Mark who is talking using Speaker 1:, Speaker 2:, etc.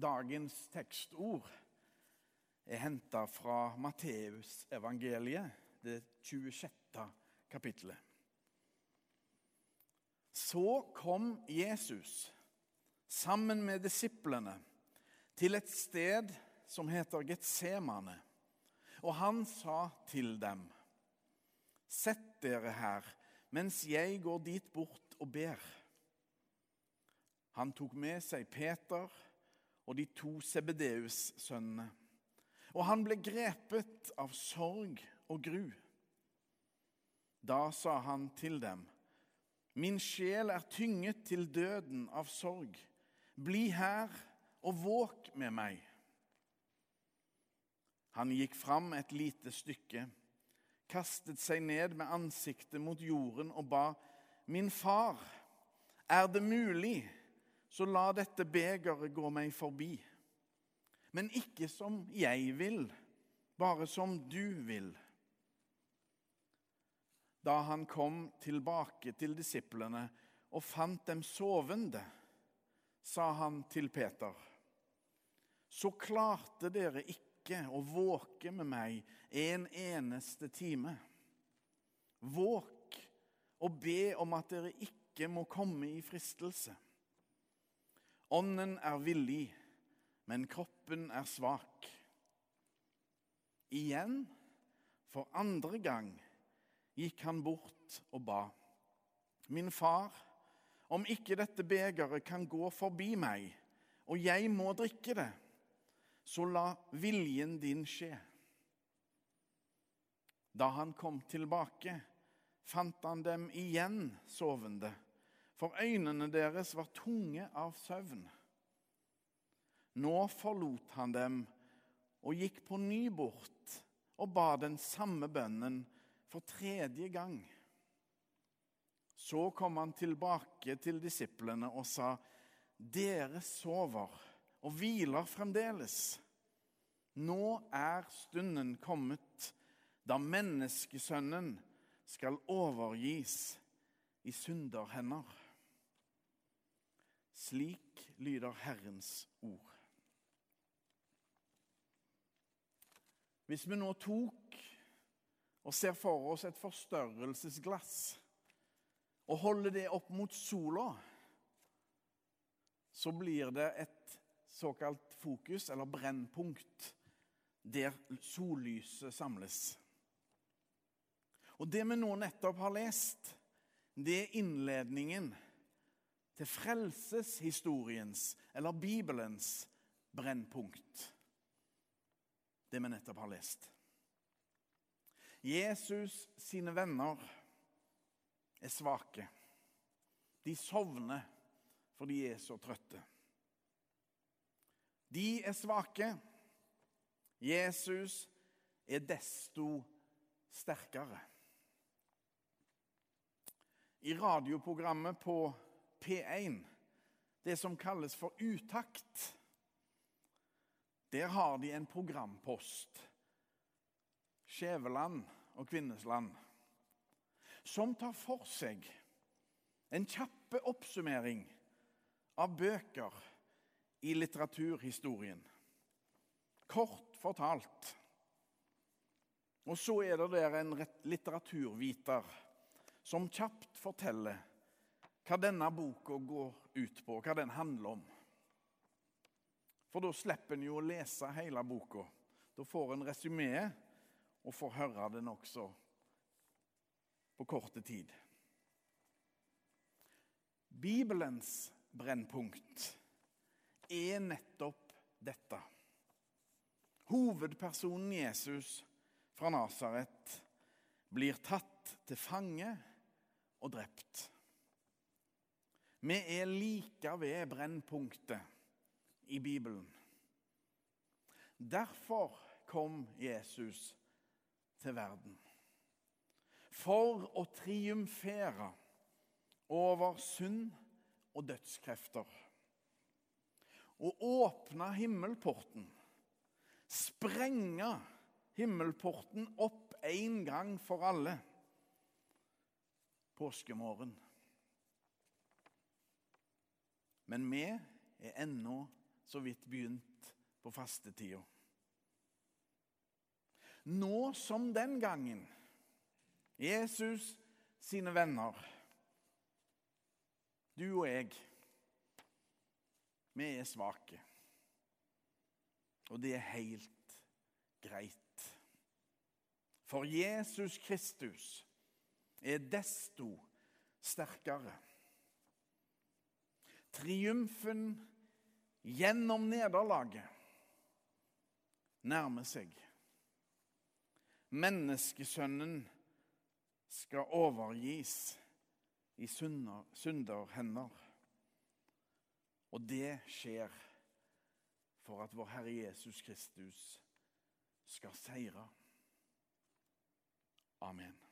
Speaker 1: Dagens tekstord er henta fra Matteusevangeliet, det 26. kapittelet. Så kom Jesus sammen med disiplene til et sted som heter Getsemane, og han sa til dem.: Sett dere her mens jeg går dit bort og ber. Han tok med seg Peter og de to Sebedeus-sønnene, og han ble grepet av sorg og gru. Da sa han til dem, Min sjel er tynget til døden av sorg. Bli her og våk med meg. Han gikk fram et lite stykke, kastet seg ned med ansiktet mot jorden og ba, Min far, er det mulig, så la dette begeret gå meg forbi. Men ikke som jeg vil, bare som du vil. Da han kom tilbake til disiplene og fant dem sovende, sa han til Peter.: Så klarte dere ikke å våke med meg en eneste time. Våk og be om at dere ikke må komme i fristelse. Ånden er villig, men kroppen er svak. Igjen, for andre gang, gikk han bort og ba. Min far, om ikke dette begeret kan gå forbi meg, og jeg må drikke det, så la viljen din skje. Da han kom tilbake, fant han dem igjen sovende, for øynene deres var tunge av søvn. Nå forlot han dem og gikk på ny bort og ba den samme bønnen for tredje gang. Så kom han tilbake til disiplene og sa, 'Dere sover.' og hviler fremdeles. Nå er stunden kommet da menneskesønnen skal overgis i synderhender. Slik lyder Herrens ord. Hvis vi nå tok og ser for oss et forstørrelsesglass og holder det opp mot sola, så blir det et såkalt fokus, eller brennpunkt, der sollyset samles. Og Det vi nå nettopp har lest, det er innledningen til frelseshistoriens, eller Bibelens, brennpunkt. Det vi nettopp har lest. Jesus sine venner er svake. De sovner fordi de er så trøtte. De er svake. Jesus er desto sterkere. I radioprogrammet på P1, det som kalles for Utakt, der har de en programpost, Skjæveland og Kvinnesland, som tar for seg en kjappe oppsummering av bøker i litteraturhistorien. Kort fortalt. Og så er det der en litteraturviter som kjapt forteller hva denne boka går ut på, hva den handler om. For da slipper en jo å lese hele boka. Da får en resymé og får høre den også på korte tid. Bibelens brennpunkt er nettopp dette. Hovedpersonen Jesus fra Nasaret blir tatt til fange og drept. Vi er like ved brennpunktet i Bibelen. Derfor kom Jesus til verden. For å triumfere over synd og dødskrefter å åpne himmelporten. Sprenge himmelporten opp en gang for alle påskemorgen. Men vi er ennå så vidt begynt på fastetida. Nå som den gangen Jesus sine venner, du og jeg, vi er svake. Og det er helt greit. For Jesus Kristus er desto sterkere. Triumfen gjennom nederlaget nærmer seg. Menneskesønnen skal overgis i synderhender. Og det skjer for at vår Herre Jesus Kristus skal seire. Amen.